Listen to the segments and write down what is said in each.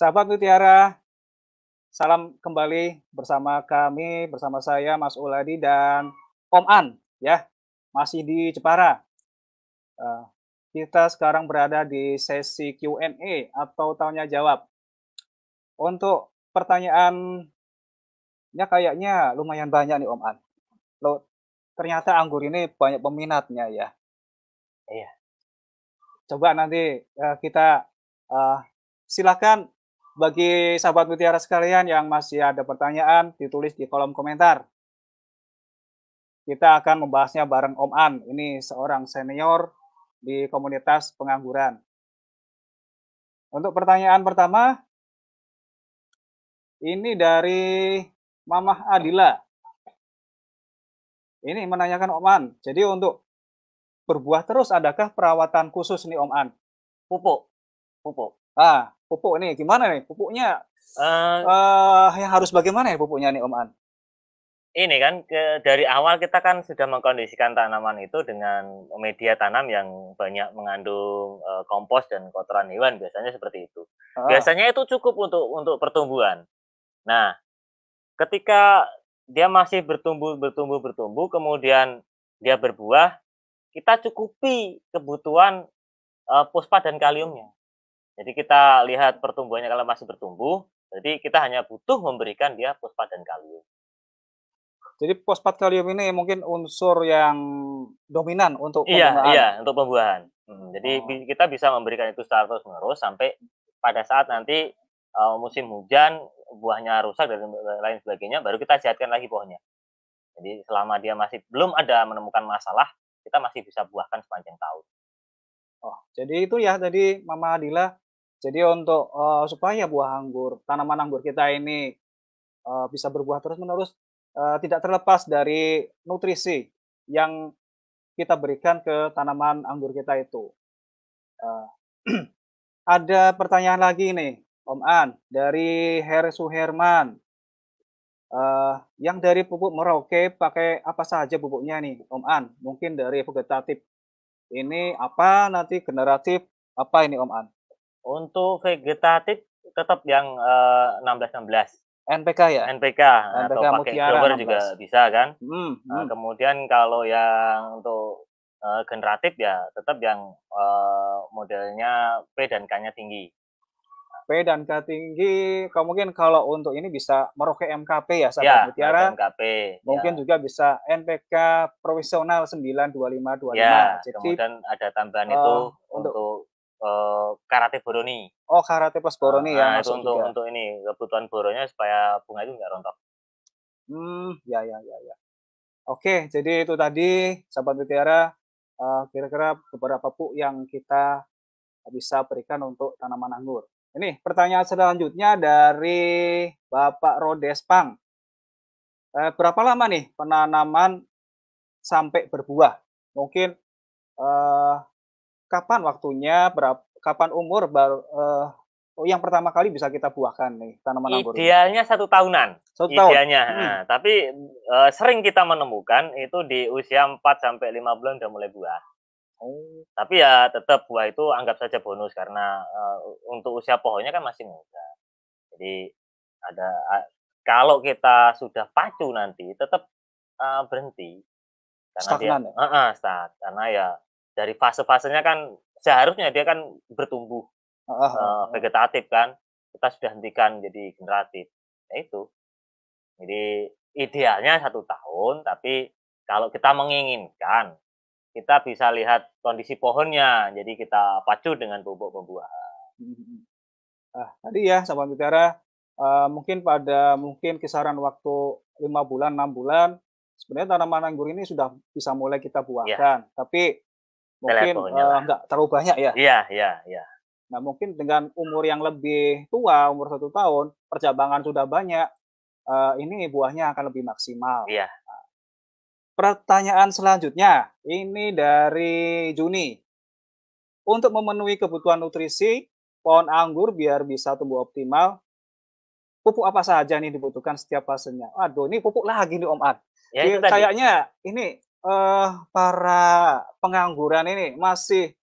Sahabat Mutiara, salam kembali bersama kami, bersama saya Mas Uladi dan Om An, ya, masih di Jepara. Uh, kita sekarang berada di sesi Q&A atau tanya jawab. Untuk pertanyaannya kayaknya lumayan banyak nih Om An. Loh, ternyata anggur ini banyak peminatnya ya. Iya. Coba nanti uh, kita uh, silakan bagi sahabat mutiara sekalian yang masih ada pertanyaan ditulis di kolom komentar. Kita akan membahasnya bareng Om An. Ini seorang senior di komunitas pengangguran. Untuk pertanyaan pertama, ini dari Mamah Adila. Ini menanyakan Om An. Jadi untuk berbuah terus adakah perawatan khusus nih Om An? Pupuk. Pupuk. Ah, pupuk ini gimana nih? Pupuknya uh, uh, yang harus bagaimana ya pupuknya nih Om An? Ini kan ke, dari awal kita kan sudah mengkondisikan tanaman itu dengan media tanam yang banyak mengandung uh, kompos dan kotoran hewan biasanya seperti itu. Uh. Biasanya itu cukup untuk untuk pertumbuhan. Nah, ketika dia masih bertumbuh bertumbuh bertumbuh kemudian dia berbuah, kita cukupi kebutuhan uh, fosfat dan kaliumnya. Jadi kita lihat pertumbuhannya kalau masih bertumbuh, jadi kita hanya butuh memberikan dia fosfat dan kalium. Jadi fosfat kalium ini mungkin unsur yang dominan untuk iya, pembuahan. Iya, iya, untuk pembuahan. Hmm, jadi oh. kita bisa memberikan itu secara terus menerus sampai pada saat nanti uh, musim hujan buahnya rusak dan lain sebagainya, baru kita sehatkan lagi pohonnya. Jadi selama dia masih belum ada menemukan masalah, kita masih bisa buahkan sepanjang tahun. Oh, jadi itu ya tadi Mama Adila jadi untuk uh, supaya buah anggur, tanaman anggur kita ini uh, bisa berbuah terus-menerus, uh, tidak terlepas dari nutrisi yang kita berikan ke tanaman anggur kita itu. Uh, ada pertanyaan lagi nih, Om An, dari Her Suherman. Uh, yang dari pupuk Merauke pakai apa saja pupuknya nih, Om An? Mungkin dari vegetatif. Ini apa nanti generatif apa ini Om An? Untuk vegetatif tetap yang uh, 16 16. NPK ya? NPK, NPK atau pakai grower juga bisa kan. Hmm, nah, hmm. kemudian kalau yang untuk uh, generatif ya tetap yang uh, modelnya P dan K-nya tinggi. P dan K tinggi, mungkin kalau untuk ini bisa Merauke MKP ya, sahabat ya, Mutiara. MKP. Mungkin ya. juga bisa NPK provisional 92525. Ya, Jadi, kemudian ada tambahan uh, itu untuk, untuk uh, karate boroni. Oh, karate plus boroni ya, nah, ya. Itu untuk juga. untuk ini kebutuhan boronya supaya bunga itu nggak rontok. Hmm, ya ya ya ya. Oke, jadi itu tadi sahabat mutiara uh, kira-kira beberapa pupuk yang kita bisa berikan untuk tanaman anggur. Ini pertanyaan selanjutnya dari Bapak Rodespang. Eh, berapa lama nih penanaman sampai berbuah? Mungkin eh, kapan waktunya, berapa, kapan umur baru uh, oh, yang pertama kali bisa kita buahkan nih tanaman anggur? Idealnya satu tahunan. Satu tahun. Idealnya. Hmm. Nah, tapi uh, sering kita menemukan itu di usia 4 sampai lima bulan udah mulai buah. Oh. Tapi ya tetap buah itu anggap saja bonus karena uh, untuk usia pohonnya kan masih muda. Jadi ada uh, kalau kita sudah pacu nanti tetap uh, berhenti karena Stagnan, dia ya? uh, uh, start karena ya dari fase-fasenya kan seharusnya dia kan bertumbuh uh, vegetatif kan kita sudah hentikan jadi generatif. Ya itu. Jadi idealnya satu tahun tapi kalau kita menginginkan kita bisa lihat kondisi pohonnya jadi kita pacu dengan pupuk pembuahan. Ah tadi ya sahabat mutiara uh, mungkin pada mungkin kisaran waktu lima bulan enam bulan sebenarnya tanaman anggur ini sudah bisa mulai kita buahkan. Ya. tapi mungkin uh, nggak terlalu banyak ya. Iya, iya, iya. Nah mungkin dengan umur yang lebih tua, umur satu tahun, percabangan sudah banyak, uh, ini buahnya akan lebih maksimal. Iya. Nah, pertanyaan selanjutnya, ini dari Juni. Untuk memenuhi kebutuhan nutrisi, pohon anggur biar bisa tumbuh optimal, pupuk apa saja nih dibutuhkan setiap fasenya? Aduh, ini pupuk lagi nih Om Ad. Ya, kayaknya ini uh, para pengangguran ini masih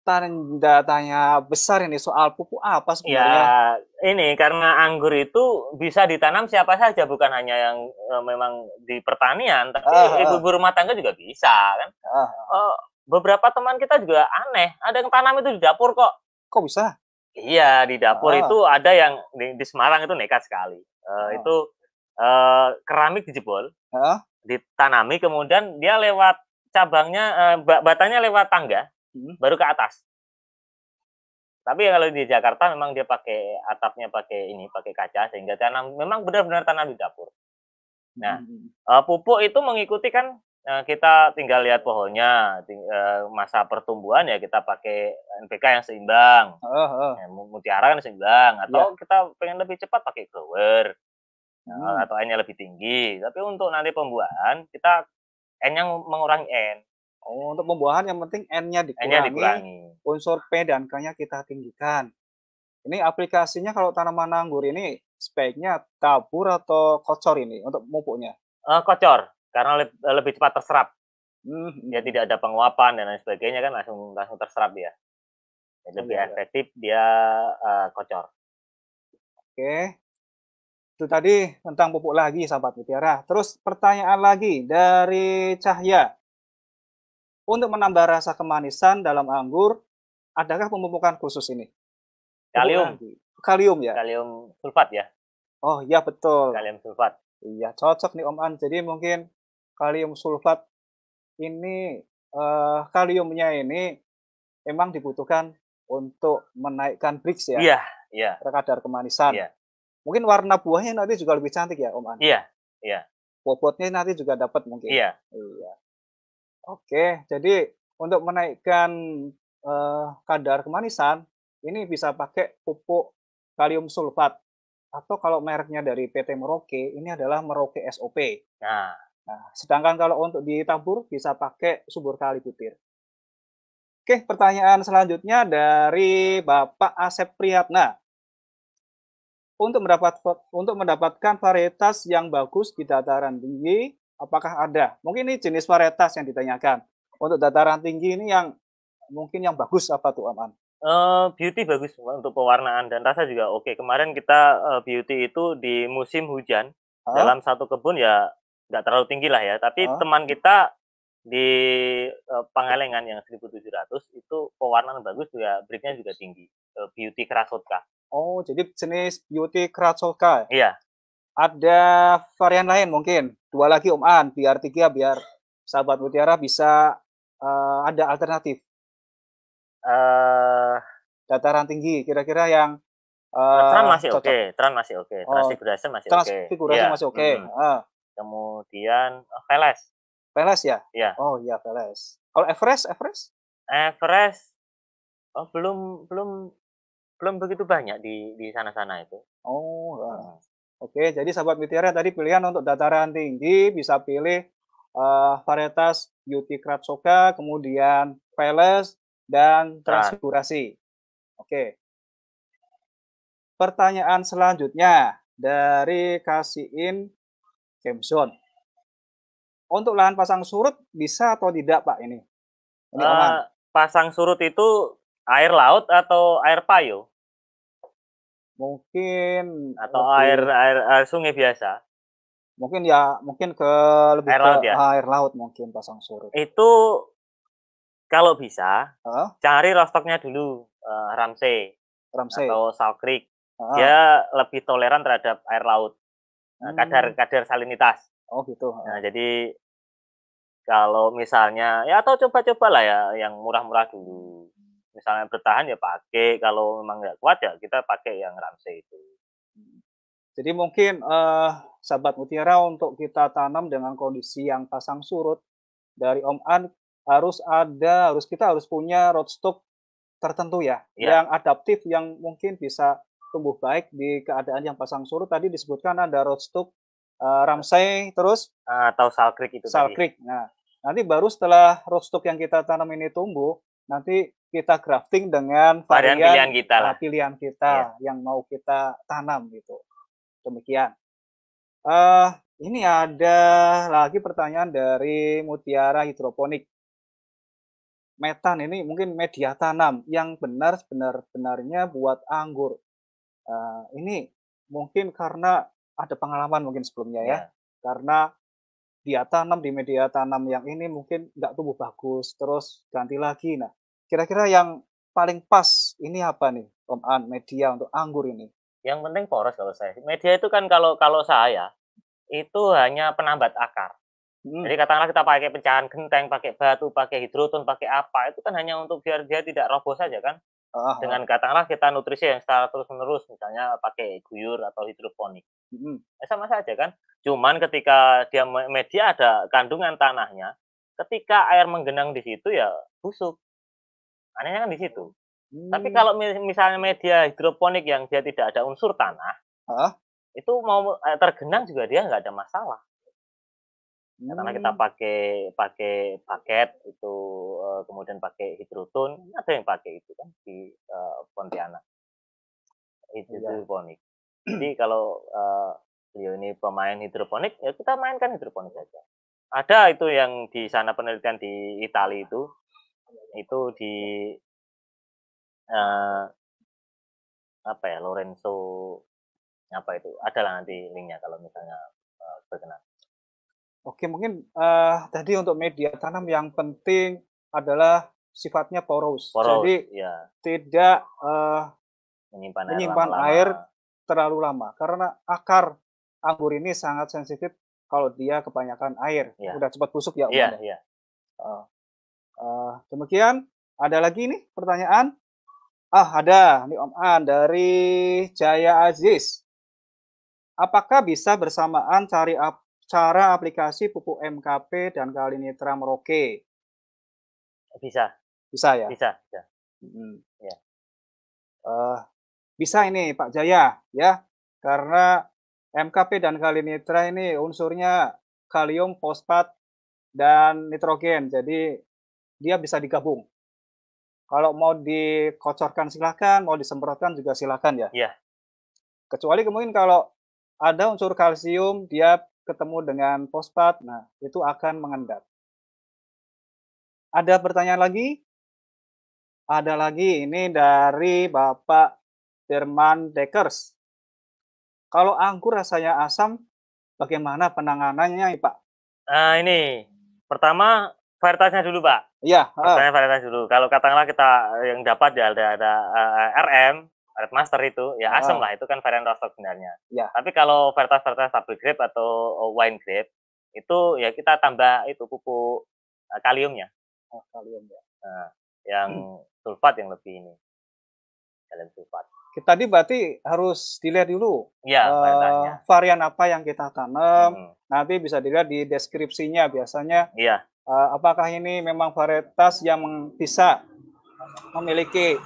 tanda tanya besar ini soal pupuk apa sebenarnya? Ya, ini karena anggur itu bisa ditanam siapa saja, bukan hanya yang uh, memang di pertanian, tapi uh, uh. ibu-ibu rumah tangga juga bisa kan. Uh, uh. beberapa teman kita juga aneh, ada yang tanam itu di dapur kok. Kok bisa? Iya, di dapur uh. itu ada yang di, di Semarang itu nekat sekali. Uh, uh. Itu uh, keramik dijebol, uh. Ditanami, kemudian dia lewat cabangnya, uh, batanya lewat tangga hmm. baru ke atas. Tapi kalau di Jakarta memang dia pakai atapnya pakai ini, pakai kaca sehingga tanam memang benar-benar tanam di dapur. Nah, hmm. uh, pupuk itu mengikuti kan uh, kita tinggal lihat pohonnya, ting, uh, masa pertumbuhan ya kita pakai NPK yang seimbang, uh, uh. Ya, mutiara kan seimbang, atau yeah. kita pengen lebih cepat pakai grower, hmm. atau N-nya lebih tinggi. Tapi untuk nanti pembuahan kita N-nya mengurangi N. Oh, untuk pembuahan yang penting N-nya dikurangi, N dikurangi, unsur P dan K-nya kita tinggikan. Ini aplikasinya kalau tanaman anggur ini speknya tabur atau kocor ini untuk pupuknya? Uh, kocor, karena lebih, eh, lebih cepat terserap. Hmm. Ya tidak ada penguapan dan lain sebagainya kan langsung langsung terserap dia. Ya, lebih oh, efektif dia uh, kocor. Oke. Itu tadi tentang pupuk lagi sahabat mutiara. Terus pertanyaan lagi dari Cahya. Untuk menambah rasa kemanisan dalam anggur, adakah pemupukan khusus ini? Kalium. Kalium ya? Kalium sulfat ya? Oh iya betul. Kalium sulfat. Iya cocok nih Om An. Jadi mungkin kalium sulfat ini uh, kaliumnya ini memang dibutuhkan untuk menaikkan Brix ya. Iya, iya. Kadar kemanisan. Iya. Mungkin warna buahnya nanti juga lebih cantik ya Om An. Iya, iya. Bobotnya nanti juga dapat mungkin. Iya. Iya. Oke, jadi untuk menaikkan uh, kadar kemanisan, ini bisa pakai pupuk kalium sulfat atau kalau mereknya dari PT Merauke, ini adalah Merauke SOP. Nah. nah, sedangkan kalau untuk ditabur bisa pakai subur kali butir. Oke, pertanyaan selanjutnya dari Bapak Asep Priyatna. Untuk mendapat untuk mendapatkan varietas yang bagus di dataran tinggi, apakah ada? Mungkin ini jenis varietas yang ditanyakan. Untuk dataran tinggi ini yang mungkin yang bagus apa tuh Aman? Uh, beauty bagus untuk pewarnaan dan rasa juga oke. Kemarin kita uh, beauty itu di musim hujan huh? dalam satu kebun ya nggak terlalu tinggi lah ya. Tapi huh? teman kita di uh, Pangalengan yang 1700 itu pewarnaan bagus juga breaknya juga tinggi. Uh, beauty Krasotka. Oh, jadi jenis beauty Krasotka. Iya. Ada varian lain mungkin dua lagi Om An biar tiga biar sahabat Mutiara bisa uh, ada alternatif. Uh, dataran tinggi kira-kira yang uh, Tran masih oke, okay. Tran masih oke, okay. transfigurasi masih oke. Transfigurasi ya. masih oke. Okay. Hmm. Uh. Kemudian uh, Veles. Veles ya? Iya. Oh iya Veles. Kalau Everest, Everest? Everest oh belum belum belum begitu banyak di di sana-sana itu. Oh, uh. Oke, jadi sahabat mutiara tadi pilihan untuk dataran tinggi bisa pilih uh, varietas Beauty Kratsoka, kemudian Veles, dan Transfigurasi. Oke. Pertanyaan selanjutnya dari Kasihin Kemson. Untuk lahan pasang surut bisa atau tidak Pak ini? ini uh, pasang surut itu air laut atau air payo? Mungkin atau lebih, air, air air sungai biasa. Mungkin ya mungkin ke lebih air ke laut ya. Air laut mungkin pasang surut. Itu kalau bisa huh? cari rostoknya dulu uh, Ramsey, Ramsey atau Salt Creek. Uh. Dia lebih toleran terhadap air laut. Nah, hmm. kadar kadar salinitas. Oh gitu. Nah, jadi kalau misalnya ya atau coba-coba lah ya yang murah-murah dulu misalnya bertahan ya pakai kalau memang nggak kuat ya kita pakai yang ramsey itu. Jadi mungkin uh, sahabat mutiara untuk kita tanam dengan kondisi yang pasang surut dari Om An harus ada harus kita harus punya rootstock tertentu ya, ya yang adaptif yang mungkin bisa tumbuh baik di keadaan yang pasang surut. Tadi disebutkan ada rootstock uh, ramsey terus atau salkrik itu salkrik nah nanti baru setelah rootstock yang kita tanam ini tumbuh nanti kita grafting dengan varian, pilihan kita lah. pilihan kita ya. yang mau kita tanam gitu. Demikian. Uh, ini ada lagi pertanyaan dari Mutiara Hidroponik. metan ini mungkin media tanam yang benar benar-benarnya buat anggur. Uh, ini mungkin karena ada pengalaman mungkin sebelumnya ya, ya. karena dia tanam di media tanam yang ini mungkin nggak tumbuh bagus, terus ganti lagi. Nah, kira-kira yang paling pas ini apa nih, Om An, media untuk anggur ini? Yang penting poros kalau saya. Media itu kan kalau kalau saya itu hanya penambat akar. Hmm. Jadi katakanlah kita pakai pecahan genteng, pakai batu, pakai hidroton, pakai apa, itu kan hanya untuk biar dia tidak roboh saja kan. Uh, Dengan katakanlah kita nutrisi yang secara terus-menerus, misalnya pakai guyur atau hidroponik. Hmm. Ya sama saja kan. Cuman ketika dia media ada kandungan tanahnya, ketika air menggenang di situ ya busuk. Anehnya kan di situ. Hmm. Tapi kalau misalnya media hidroponik yang dia tidak ada unsur tanah, uh? itu mau eh, tergenang juga dia nggak ada masalah. Hmm. Karena kita hmm. pakai pakai paket itu uh, kemudian pakai hidroton, ada yang pakai itu kan di uh, Pontianak. Hidroponik. Jadi kalau uh, beliau ini pemain hidroponik, ya kita mainkan hidroponik saja. Ada itu yang di sana penelitian di Italia itu, itu di uh, apa ya Lorenzo apa itu? Adalah nanti linknya kalau misalnya uh, berkenan. Oke, mungkin uh, tadi untuk media tanam yang penting adalah sifatnya poros. poros Jadi ya. tidak uh, menyimpan, menyimpan air, air terlalu lama karena akar anggur ini sangat sensitif kalau dia kebanyakan air, ya. udah cepat busuk ya. Iya, iya. Uh, uh, demikian, ada lagi nih pertanyaan? Ah, ada. Ini Om An dari Jaya Aziz. Apakah bisa bersamaan cari ap cara aplikasi pupuk MKP dan Kalinitra Merauke? Bisa. Bisa ya? Bisa, bisa. Hmm. Ya. Uh, bisa ini Pak Jaya ya, karena MKP dan kalinitra ini unsurnya kalium, fosfat, dan nitrogen. Jadi dia bisa digabung. Kalau mau dikocorkan silahkan, mau disemprotkan juga silahkan ya. Iya. Kecuali kemudian kalau ada unsur kalsium, dia ketemu dengan fosfat, nah itu akan mengendap. Ada pertanyaan lagi? Ada lagi, ini dari Bapak Derman Dekers. Kalau anggur rasanya asam, bagaimana penanganannya, Pak? Nah, ini pertama varietasnya dulu, Pak. Iya. Pertanyaan varietas dulu. Kalau katakanlah kita yang dapat ya ada ada uh, eh, RM, Red Master itu, ya asam lah. Itu kan varian rostock sebenarnya. Ya. Tapi kalau varietas-varietas stable grape atau wine grape, itu ya kita tambah itu pupuk uh, kaliumnya. Oh, kalium ya. Nah, yang hmm. sulfat yang lebih ini. Kalium sulfat. Kita tadi berarti harus dilihat dulu ya, uh, varian apa yang kita tanam. Hmm. Nanti bisa dilihat di deskripsinya biasanya. Iya. Uh, apakah ini memang varietas yang bisa memiliki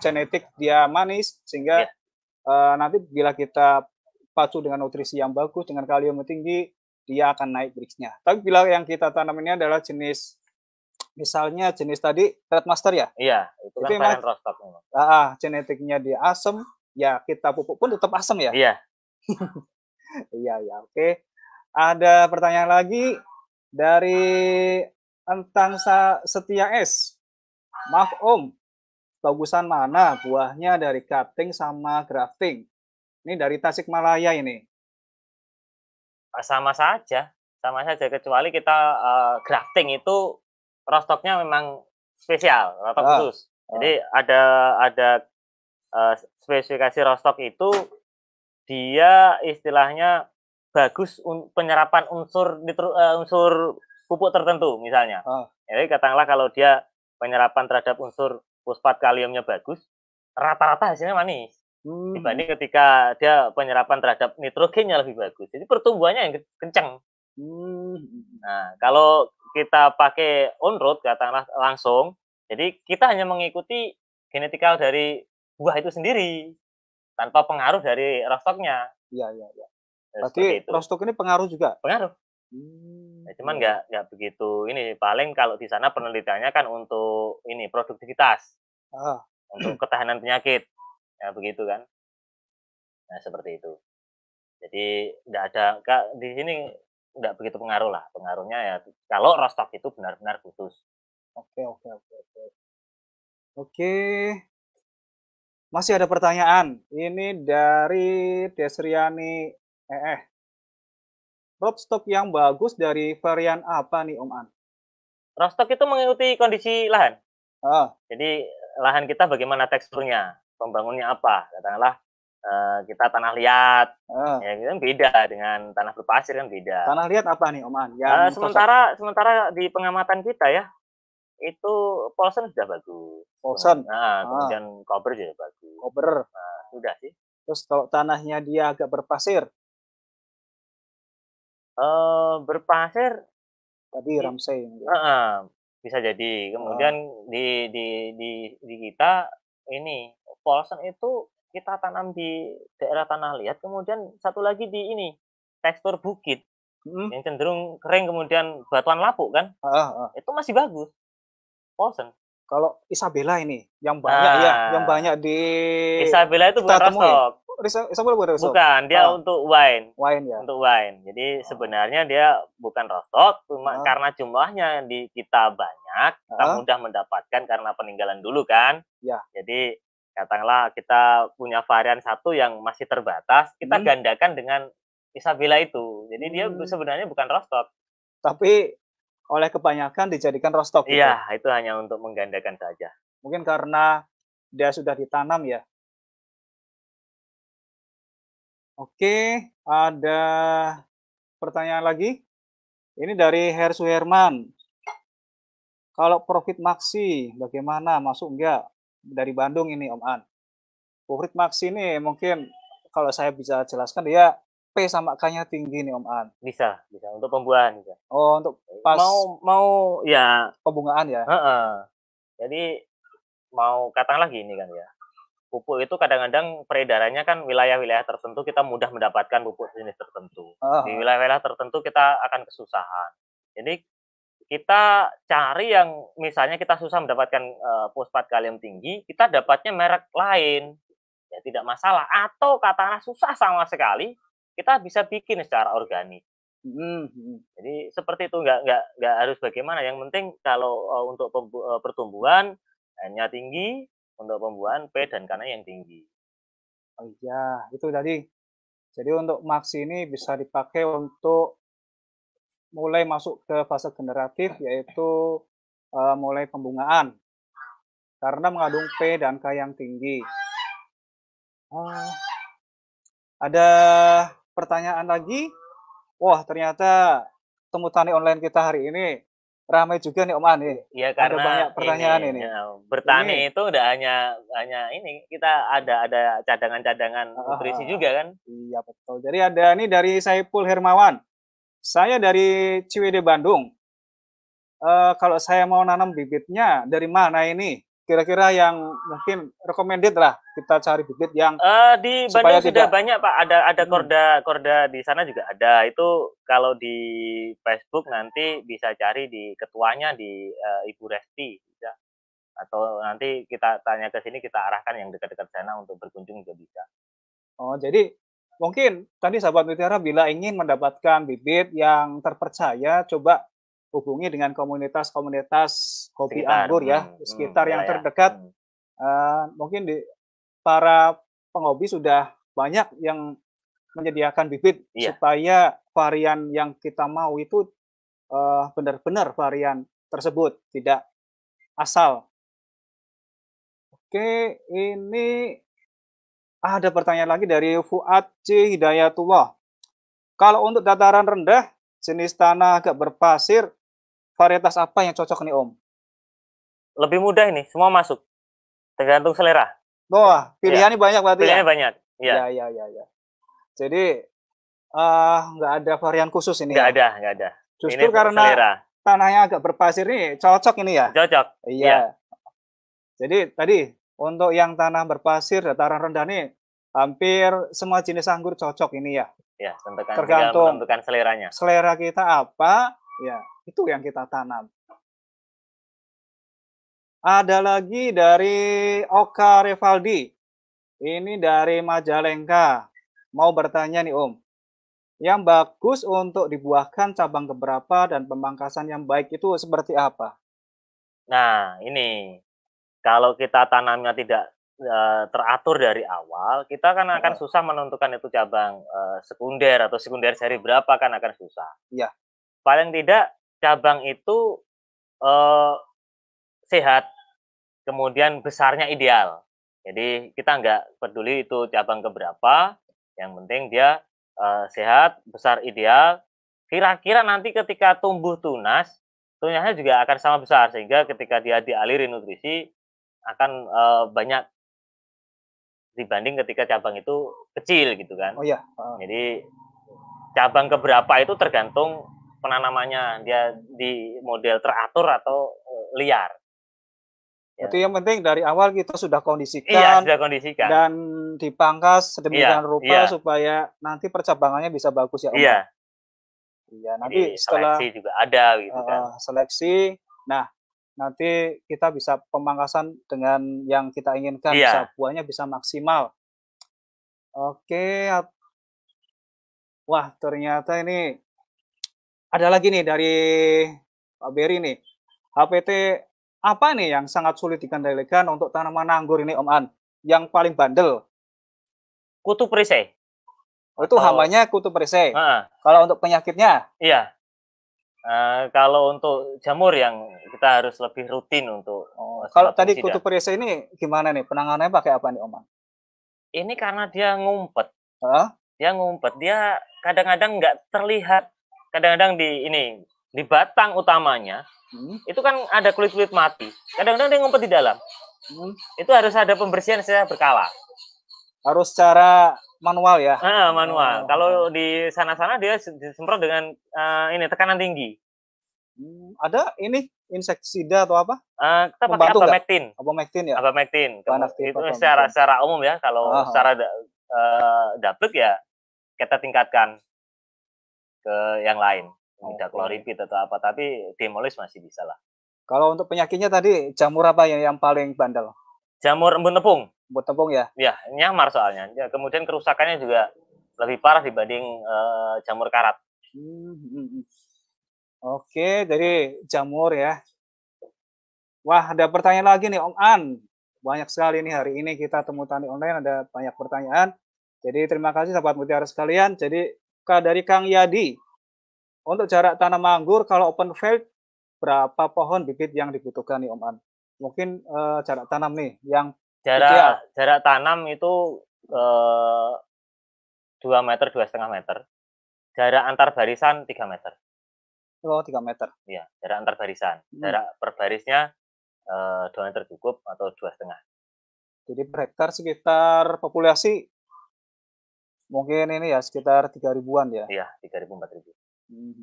genetik dia manis sehingga ya. uh, nanti bila kita pacu dengan nutrisi yang bagus dengan kalium yang tinggi dia akan naik Brixnya. Tapi bila yang kita tanam ini adalah jenis misalnya jenis tadi Red Master ya? Iya, itu, itu kan varian rostock. Ah, genetiknya dia asam, ya kita pupuk pun tetap asam ya? Iya. iya, ya, oke. Ada pertanyaan lagi dari Entang Setia S. Maaf Om, bagusan mana buahnya dari cutting sama grafting? Ini dari Tasikmalaya ini. Sama saja, sama saja kecuali kita uh, grafting itu rostoknya memang spesial, rostok ah. khusus. Ah. Jadi ada ada uh, spesifikasi rostok itu dia istilahnya bagus un, penyerapan unsur uh, unsur pupuk tertentu misalnya. Ah. Jadi katakanlah kalau dia penyerapan terhadap unsur fosfat kaliumnya bagus, rata-rata hasilnya manis. Hmm. Dibanding ketika dia penyerapan terhadap nitrogennya lebih bagus. Jadi pertumbuhannya yang kencang. Hmm. Nah, kalau kita pakai on road katakanlah langsung, jadi kita hanya mengikuti genetikal dari buah itu sendiri tanpa pengaruh dari rostoknya. Iya iya iya. Berarti rostok ini pengaruh juga? Pengaruh. Hmm. Ya, cuman nggak nggak begitu ini paling kalau di sana penelitiannya kan untuk ini produktivitas, ah. untuk ketahanan penyakit, ya begitu kan. Nah seperti itu. Jadi nggak ada di sini nggak begitu pengaruh lah. Pengaruhnya ya kalau rostok itu benar-benar khusus. Oke oke oke oke. Oke. Masih ada pertanyaan. Ini dari Desriani eh, eh. Roadstock yang bagus dari varian apa nih Om An? Roadstock itu mengikuti kondisi lahan. Oh. Jadi lahan kita bagaimana teksturnya, pembangunnya apa, katakanlah uh, kita tanah liat, oh. ya kan beda dengan tanah berpasir kan beda. Tanah liat apa nih Om An? uh, sementara sementara di pengamatan kita ya, itu Paulson sudah bagus. Paulson. Nah, ah. kemudian Kober juga bagus. Kober. Nah, sudah sih. Terus kalau tanahnya dia agak berpasir? Uh, berpasir. Tadi Ramsey. Uh, uh, bisa jadi. Kemudian uh. di, di di di kita ini Paulson itu kita tanam di daerah tanah liat, kemudian satu lagi di ini tekstur bukit hmm. yang cenderung kering kemudian batuan lapuk kan, uh, uh. itu masih bagus. Paulson. Kalau Isabella ini yang banyak ya, nah, ya, yang banyak di Isabella itu bukan rostok. Isabella bukan rostok. Bukan, dia oh. untuk wine. Wine ya. Untuk wine. Jadi oh. sebenarnya dia bukan rostok, cuma oh. karena jumlahnya di kita banyak, kita oh. mudah mendapatkan karena peninggalan dulu kan. Ya. Jadi katakanlah kita punya varian satu yang masih terbatas, kita hmm. gandakan dengan Isabella itu. Jadi hmm. dia sebenarnya bukan rostok. Tapi oleh kebanyakan dijadikan rostok. Gitu. Iya, itu hanya untuk menggandakan saja. Mungkin karena dia sudah ditanam ya. Oke, ada pertanyaan lagi. Ini dari Her Suherman. Kalau profit maksi, bagaimana? Masuk enggak? Dari Bandung ini, Om An. Profit maksi ini mungkin kalau saya bisa jelaskan dia P sama K-nya tinggi nih Om An. Bisa, bisa untuk pembuahan bisa. Oh, untuk pas mau mau ya pembungaan ya. -uh. Jadi mau katakanlah gini kan ya. Pupuk itu kadang-kadang peredarannya kan wilayah-wilayah tertentu kita mudah mendapatkan pupuk jenis tertentu. Uh -huh. Di wilayah-wilayah tertentu kita akan kesusahan. Jadi kita cari yang misalnya kita susah mendapatkan uh, fosfat kalium tinggi, kita dapatnya merek lain. Ya tidak masalah atau katakanlah susah sama sekali, kita bisa bikin secara organik. Hmm, hmm. Jadi seperti itu nggak nggak nggak harus bagaimana. Yang penting kalau uh, untuk uh, pertumbuhan hanya tinggi, untuk pembuahan P dan karena yang tinggi. Oh iya, itu tadi. Jadi untuk max ini bisa dipakai untuk mulai masuk ke fase generatif yaitu uh, mulai pembungaan karena mengandung P dan K yang tinggi. Uh, ada pertanyaan lagi. Wah, ternyata temu tani online kita hari ini ramai juga nih Om Ani. Iya karena ada banyak pertanyaan ini. ini. Ya, bertani ini. itu udah hanya hanya ini kita ada ada cadangan-cadangan nutrisi juga kan? Iya betul. Jadi ada ini dari Saiful Hermawan. Saya dari Ciwede Bandung. Uh, kalau saya mau nanam bibitnya dari mana ini? kira-kira yang mungkin recommended lah kita cari bibit yang uh, di Bandung sudah tidak... banyak pak ada ada hmm. korda korda di sana juga ada itu kalau di Facebook nanti bisa cari di ketuanya di uh, Ibu Resti bisa atau nanti kita tanya ke sini kita arahkan yang dekat-dekat sana untuk berkunjung juga bisa oh jadi mungkin tadi sahabat mutiara bila ingin mendapatkan bibit yang terpercaya coba hubungi dengan komunitas-komunitas sekitar, anggur ya, hmm, sekitar hmm, yang ya, terdekat. Hmm. Uh, mungkin di para penghobi sudah banyak yang menyediakan bibit iya. supaya varian yang kita mau itu uh, benar-benar varian tersebut, tidak asal. Oke, ini ada pertanyaan lagi dari Fuad C. Hidayatullah. Kalau untuk dataran rendah, jenis tanah agak berpasir, varietas apa yang cocok nih Om? Lebih mudah ini, semua masuk. Tergantung selera. Wah, pilihannya ya. banyak berarti Pilihannya ya? banyak. Iya. Ya, ya, ya, ya. Jadi uh, nggak ada varian khusus ini. Nggak ya? ada, nggak ada. Justru ini karena selera. tanahnya agak berpasir nih, cocok ini ya. Cocok. Iya. Ya. Jadi tadi untuk yang tanah berpasir dataran rendah nih hampir semua jenis anggur cocok ini ya. Ya, tentukan tergantung menentukan seleranya. Selera kita apa, ya itu yang kita tanam. Ada lagi dari Oka Revaldi. Ini dari Majalengka. Mau bertanya nih Om. Yang bagus untuk dibuahkan cabang keberapa dan pemangkasan yang baik itu seperti apa? Nah, ini kalau kita tanamnya tidak uh, teratur dari awal, kita kan akan oh. susah menentukan itu cabang uh, sekunder atau sekunder seri berapa kan akan susah. Iya. Paling tidak cabang itu uh, sehat, kemudian besarnya ideal. Jadi kita nggak peduli itu cabang keberapa, yang penting dia uh, sehat, besar ideal. Kira-kira nanti ketika tumbuh tunas, tunasnya juga akan sama besar sehingga ketika dia dialiri nutrisi akan uh, banyak dibanding ketika cabang itu kecil gitu kan. Oh iya. Uh. Jadi cabang keberapa itu tergantung penanamannya dia di model teratur atau uh, liar. Ya. Itu yang penting dari awal kita sudah kondisikan. Iya, sudah kondisikan. Dan dipangkas sedemikian iya, rupa iya. supaya nanti percabangannya bisa bagus ya Om. Iya. Iya, nanti Jadi, setelah seleksi juga ada gitu kan. seleksi. Nah, nanti kita bisa pemangkasan dengan yang kita inginkan iya. bisa buahnya bisa maksimal. Oke. Wah, ternyata ini ada lagi nih dari Pak Beri nih. HPT apa nih yang sangat sulit dikendalikan untuk tanaman anggur ini Om An? Yang paling bandel? Kutu perisai. Oh, itu hamanya kutu perisai. Uh, kalau untuk penyakitnya? Iya. Uh, kalau untuk jamur yang kita harus lebih rutin untuk. Oh, kalau tadi kutu perisai ini gimana nih penanganannya pakai apa nih Om? Ini karena dia ngumpet. Huh? Dia ngumpet. Dia kadang-kadang nggak terlihat. Kadang-kadang di ini di batang utamanya hmm. itu kan ada kulit-kulit mati. Kadang-kadang dia ngumpet di dalam. Hmm. Itu harus ada pembersihan secara berkala. Harus cara manual ya? Ah, manual. Oh. Kalau di sana-sana dia disemprot dengan uh, ini tekanan tinggi. Hmm, ada ini insektisida atau apa? Uh, kita pakai abamectin. Abamectin ya. Abamectin. Itu secara secara umum ya. Kalau oh. secara uh, dapet ya kita tingkatkan ke yang lain. Tidak klorid atau apa, tapi demolis masih bisa lah. Kalau untuk penyakitnya tadi jamur apa yang yang paling bandel? Jamur embun tepung buat tepung ya? Ya, nyamar soalnya. Ya, kemudian kerusakannya juga lebih parah dibanding uh, jamur karat. Hmm, hmm, hmm. Oke, jadi jamur ya. Wah, ada pertanyaan lagi nih Om An. Banyak sekali nih hari ini kita temu tani online ada banyak pertanyaan. Jadi terima kasih sahabat mutiara sekalian. Jadi dari Kang Yadi, untuk jarak tanam anggur kalau open field berapa pohon bibit yang dibutuhkan nih Om An? Mungkin uh, jarak tanam nih yang Jarak Ideal. jarak tanam itu eh, dua meter dua setengah meter. Jarak antar barisan tiga meter. Oh tiga meter. Iya, jarak antar barisan. Hmm. Jarak per barisnya eh, dua meter cukup atau dua setengah. Jadi per hektar sekitar populasi mungkin ini ya sekitar tiga ribuan ya. Iya, tiga ribu empat ribu. Hmm.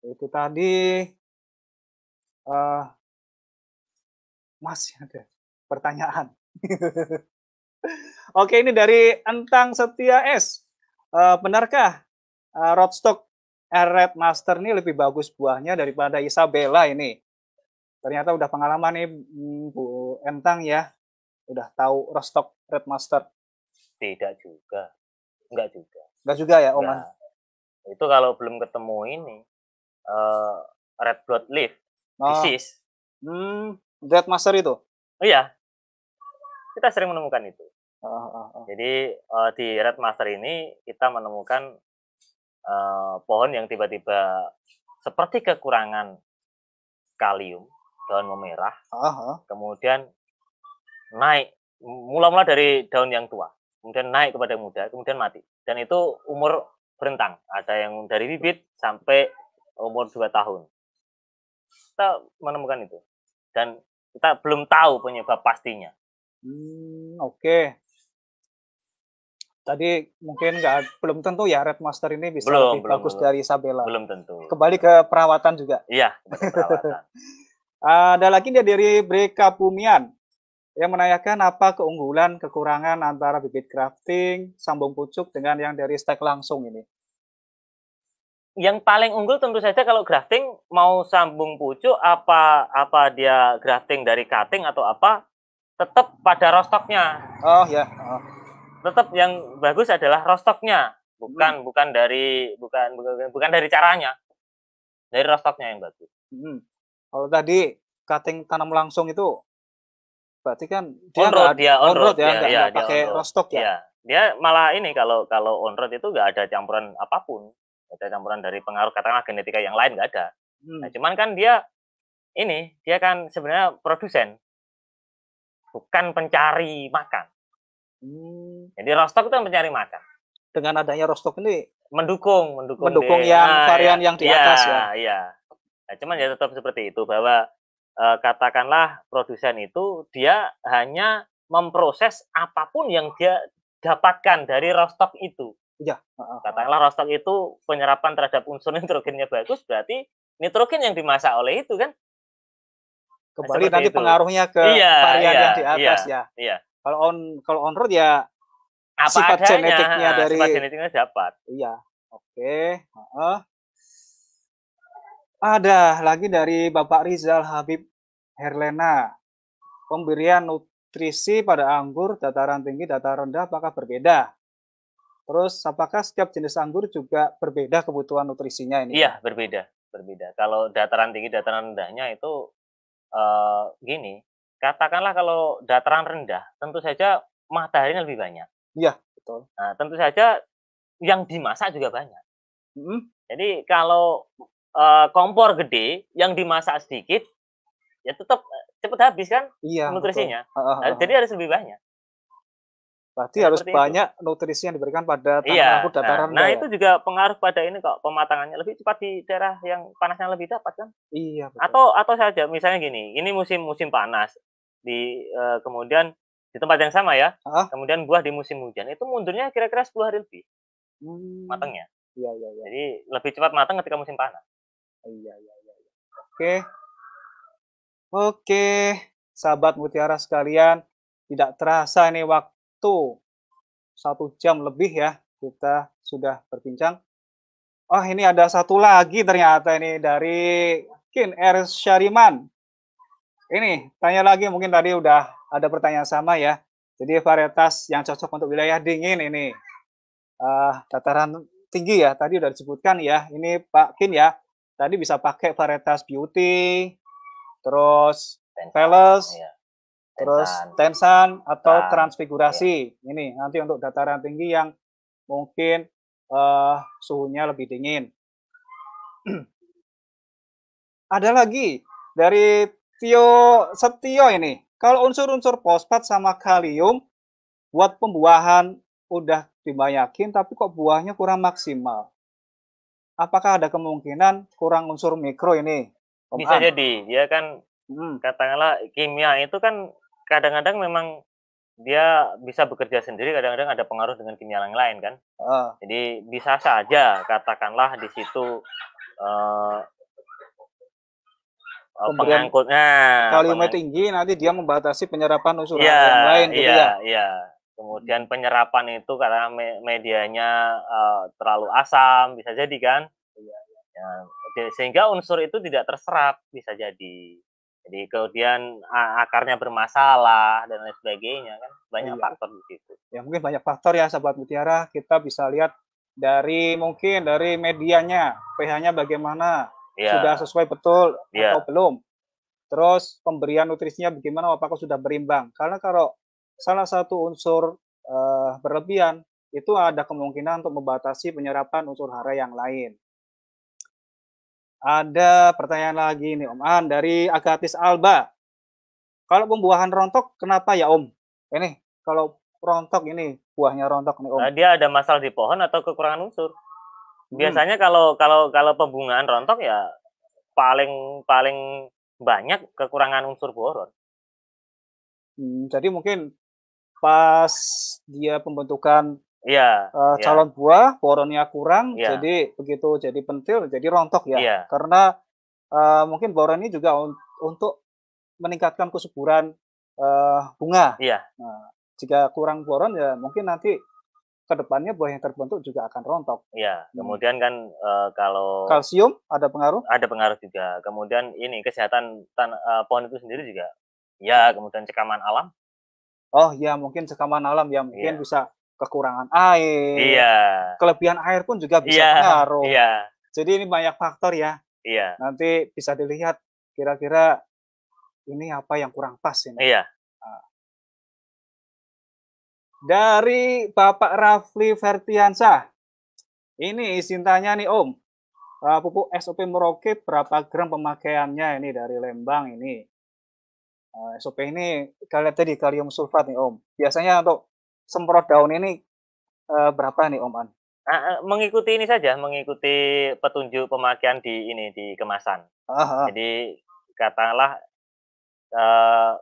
Itu tadi uh, masih ada pertanyaan. Oke, ini dari Entang Setia S. Uh, benarkah uh, Rodstock Red Master ini lebih bagus buahnya daripada Isabella ini? Ternyata udah pengalaman nih hmm, Bu Entang ya. Udah tahu Rodstock Red Master. Tidak juga. Enggak juga. Enggak juga ya, Oman? Nah, itu kalau belum ketemu ini uh, Red Blood Leaf oh. disease. Hmm, Red Master itu? Oh iya, kita sering menemukan itu. Oh, oh, oh. Jadi uh, di red master ini kita menemukan uh, pohon yang tiba-tiba seperti kekurangan kalium, daun memerah, kemudian naik mula-mula dari daun yang tua, kemudian naik kepada muda, kemudian mati. Dan itu umur berentang, ada yang dari bibit sampai umur 2 tahun. Kita menemukan itu. Dan kita belum tahu penyebab pastinya. Hmm, oke. Okay. Tadi mungkin nggak belum tentu ya Red Master ini bisa belum, lebih belum, bagus belum. dari Isabella. Belum tentu. Kembali ke perawatan juga. Iya, perawatan. Ada lagi dia dari Breka Pumian yang menanyakan apa keunggulan kekurangan antara bibit grafting sambung pucuk dengan yang dari stek langsung ini. Yang paling unggul tentu saja kalau grafting mau sambung pucuk apa apa dia grafting dari cutting atau apa tetap pada rostoknya. Oh ya. Oh. Tetap yang bagus adalah rostoknya, bukan hmm. bukan dari bukan, bukan bukan dari caranya. Dari rostoknya yang bagus. Hmm. Kalau tadi cutting tanam langsung itu berarti kan dia on road, dia on road, ya, nggak ya, pakai rostok ya. ya. Dia malah ini kalau kalau on road itu nggak ada campuran apa pun, ada campuran dari pengaruh katakanlah genetika yang lain nggak ada. Hmm. Nah, cuman kan dia ini dia kan sebenarnya produsen, bukan pencari makan. Hmm. Jadi rostok itu pencari makan. Dengan adanya rostok ini mendukung, mendukung, mendukung di, yang nah, varian ya, yang di atas ya. ya. Iya. Nah, cuman ya tetap seperti itu bahwa e, katakanlah produsen itu dia hanya memproses apa pun yang dia dapatkan dari rostok itu. Iya. Katakanlah rostok itu penyerapan terhadap unsur nitrogennya bagus, berarti nitrogen yang dimasak oleh itu kan kembali nanti itu. pengaruhnya ke iya, varian iya, yang di atas iya, ya. Iya. Kalau on kalau on road ya apa sifat adanya, genetiknya dari sifat genetiknya dapat. Iya. Oke. Uh, ada lagi dari Bapak Rizal Habib Herlena. Pemberian nutrisi pada anggur dataran tinggi, dataran rendah apakah berbeda? Terus apakah setiap jenis anggur juga berbeda kebutuhan nutrisinya ini? Iya, berbeda, berbeda. Kalau dataran tinggi, dataran rendahnya itu uh, gini, katakanlah kalau dataran rendah, tentu saja mataharinya lebih banyak. Iya, betul. Nah, tentu saja yang dimasak juga banyak. Hmm. Jadi kalau uh, kompor gede yang dimasak sedikit, ya tetap cepat habis kan iya, nutrisinya. Nah, jadi harus lebih banyak. Berarti ya, harus banyak itu. nutrisi yang diberikan pada tanah iya, dataran nah, nah ya? itu juga pengaruh pada ini kok pematangannya lebih cepat di daerah yang panasnya lebih dapat kan? Iya. Betul. Atau atau saja misalnya gini, ini musim musim panas di uh, kemudian di tempat yang sama ya. Hah? Kemudian buah di musim hujan itu mundurnya kira-kira 10 hari lebih. Hmm. Matangnya. Iya, iya, iya. Jadi lebih cepat matang ketika musim panas. Iya, iya, iya. iya. Oke. Oke, sahabat mutiara sekalian, tidak terasa ini waktu satu jam lebih ya kita sudah berbincang. Oh, ini ada satu lagi ternyata ini dari Kin R. Syariman. Ini tanya lagi mungkin tadi udah ada pertanyaan sama ya. Jadi varietas yang cocok untuk wilayah dingin ini uh, dataran tinggi ya. Tadi udah disebutkan ya. Ini Pak Kin ya. Tadi bisa pakai varietas beauty, terus Veles, ya. Terus Tensan atau Tensan. transfigurasi. Ya. Ini nanti untuk dataran tinggi yang mungkin uh, suhunya lebih dingin. Ada lagi dari Tio Setio ini. Kalau unsur-unsur fosfat sama kalium buat pembuahan udah dibanyakin tapi kok buahnya kurang maksimal. Apakah ada kemungkinan kurang unsur mikro ini? Om Bisa An? jadi, ya kan hmm. katakanlah kimia itu kan kadang-kadang memang dia bisa bekerja sendiri, kadang-kadang ada pengaruh dengan kimia yang lain kan. Uh. Jadi bisa saja katakanlah di situ uh, Oh, pengangkutnya kaliumnya tinggi nanti dia membatasi penyerapan unsur ya, yang lain gitu iya, ya. Iya. Kemudian penyerapan itu karena medianya uh, terlalu asam bisa jadi kan. Iya, iya. Ya, sehingga unsur itu tidak terserap bisa jadi. Jadi kemudian akarnya bermasalah dan lain sebagainya kan banyak iya. faktor di situ. Ya mungkin banyak faktor ya sahabat mutiara kita bisa lihat dari mungkin dari medianya pH-nya bagaimana yeah. sudah sesuai betul yeah. atau belum. Terus pemberian nutrisinya bagaimana, apakah sudah berimbang? Karena kalau salah satu unsur uh, berlebihan itu ada kemungkinan untuk membatasi penyerapan unsur hara yang lain. Ada pertanyaan lagi nih Om An dari Agatis Alba. Kalau pembuahan rontok kenapa ya Om? Ini kalau rontok ini buahnya rontok nih Om. Nah, dia ada masalah di pohon atau kekurangan unsur? Hmm. Biasanya kalau kalau kalau pembungaan rontok ya paling paling banyak kekurangan unsur boron. Hmm, jadi mungkin pas dia pembentukan ya, uh, ya. calon buah boronnya kurang, ya. jadi begitu jadi pentil jadi rontok ya. ya. Karena uh, mungkin boron ini juga un untuk meningkatkan kesuburan uh, bunga. Iya. Nah, jika kurang boron ya mungkin nanti ke depannya buah yang terbentuk juga akan rontok. Iya, hmm. kemudian kan e, kalau kalsium ada pengaruh? Ada pengaruh juga. Kemudian ini kesehatan tan, e, pohon itu sendiri juga. Ya, kemudian cekaman alam. Oh ya, mungkin cekaman alam ya mungkin ya. bisa kekurangan air. Iya. Kelebihan air pun juga bisa ya, pengaruh. Iya. Jadi ini banyak faktor ya. Iya. Nanti bisa dilihat kira-kira ini apa yang kurang pas ini. Iya. Nah. Dari Bapak Rafli Fertiansah. Ini isintanya nih Om. Uh, pupuk SOP Merauke berapa gram pemakaiannya ini dari Lembang ini. Uh, SOP ini kalian tadi kalium sulfat nih Om. Biasanya untuk semprot daun ini uh, berapa nih Om An? Uh, mengikuti ini saja, mengikuti petunjuk pemakaian di ini di kemasan. Uh, Jadi katakanlah uh,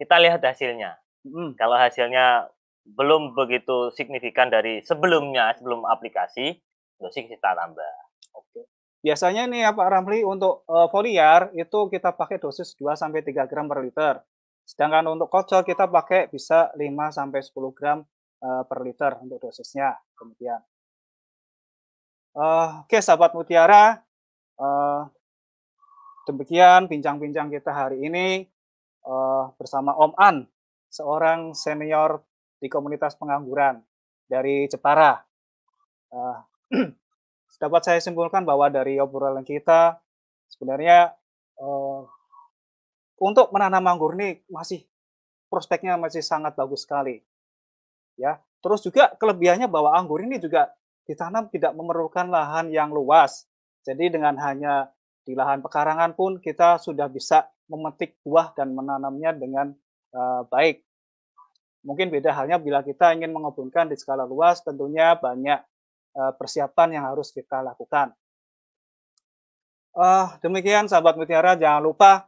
kita lihat hasilnya. Hmm. Kalau hasilnya belum begitu signifikan dari sebelumnya, sebelum aplikasi, dosis kita tambah. Oke. Biasanya nih ya Pak Ramli untuk uh, foliar itu kita pakai dosis 2 sampai 3 gram per liter. Sedangkan untuk kocol kita pakai bisa 5 sampai 10 gram uh, per liter untuk dosisnya. Kemudian Uh, Oke, sahabat Mutiara, uh, demikian bincang-bincang kita hari ini uh, bersama Om An, seorang senior di komunitas pengangguran dari Jepara. Uh, dapat saya simpulkan bahwa dari obrolan kita sebenarnya uh, untuk menanam anggur ini masih prospeknya masih sangat bagus sekali. Ya, terus juga kelebihannya bahwa anggur ini juga ditanam tidak memerlukan lahan yang luas. Jadi dengan hanya di lahan pekarangan pun kita sudah bisa memetik buah dan menanamnya dengan uh, baik. Mungkin beda halnya bila kita ingin mengembangkan di skala luas, tentunya banyak uh, persiapan yang harus kita lakukan. Uh, demikian sahabat mutiara, jangan lupa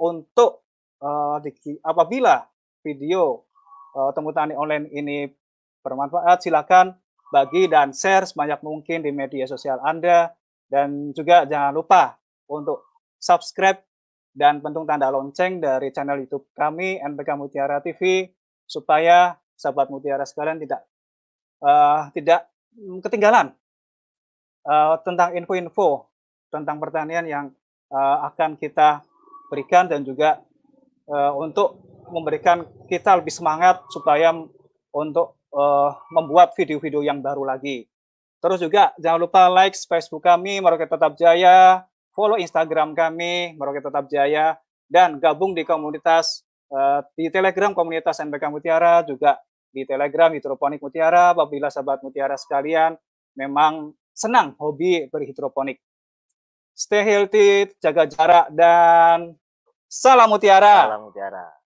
untuk uh, di, apabila video uh, temu tani online ini bermanfaat, silakan bagi dan share sebanyak mungkin di media sosial Anda. Dan juga jangan lupa untuk subscribe dan pentung tanda lonceng dari channel YouTube kami, NPK Mutiara TV, supaya sahabat Mutiara sekalian tidak uh, tidak ketinggalan uh, tentang info-info tentang pertanian yang uh, akan kita berikan dan juga uh, untuk memberikan kita lebih semangat supaya untuk uh, membuat video-video yang baru lagi. Terus juga jangan lupa like Facebook kami Merauke Tetap Jaya, follow Instagram kami Merauke Tetap Jaya, dan gabung di komunitas uh, di Telegram komunitas NPK Mutiara juga di Telegram Hidroponik Mutiara. Apabila sahabat Mutiara sekalian memang senang hobi berhidroponik. Stay healthy, jaga jarak dan salam Mutiara. Salam Mutiara.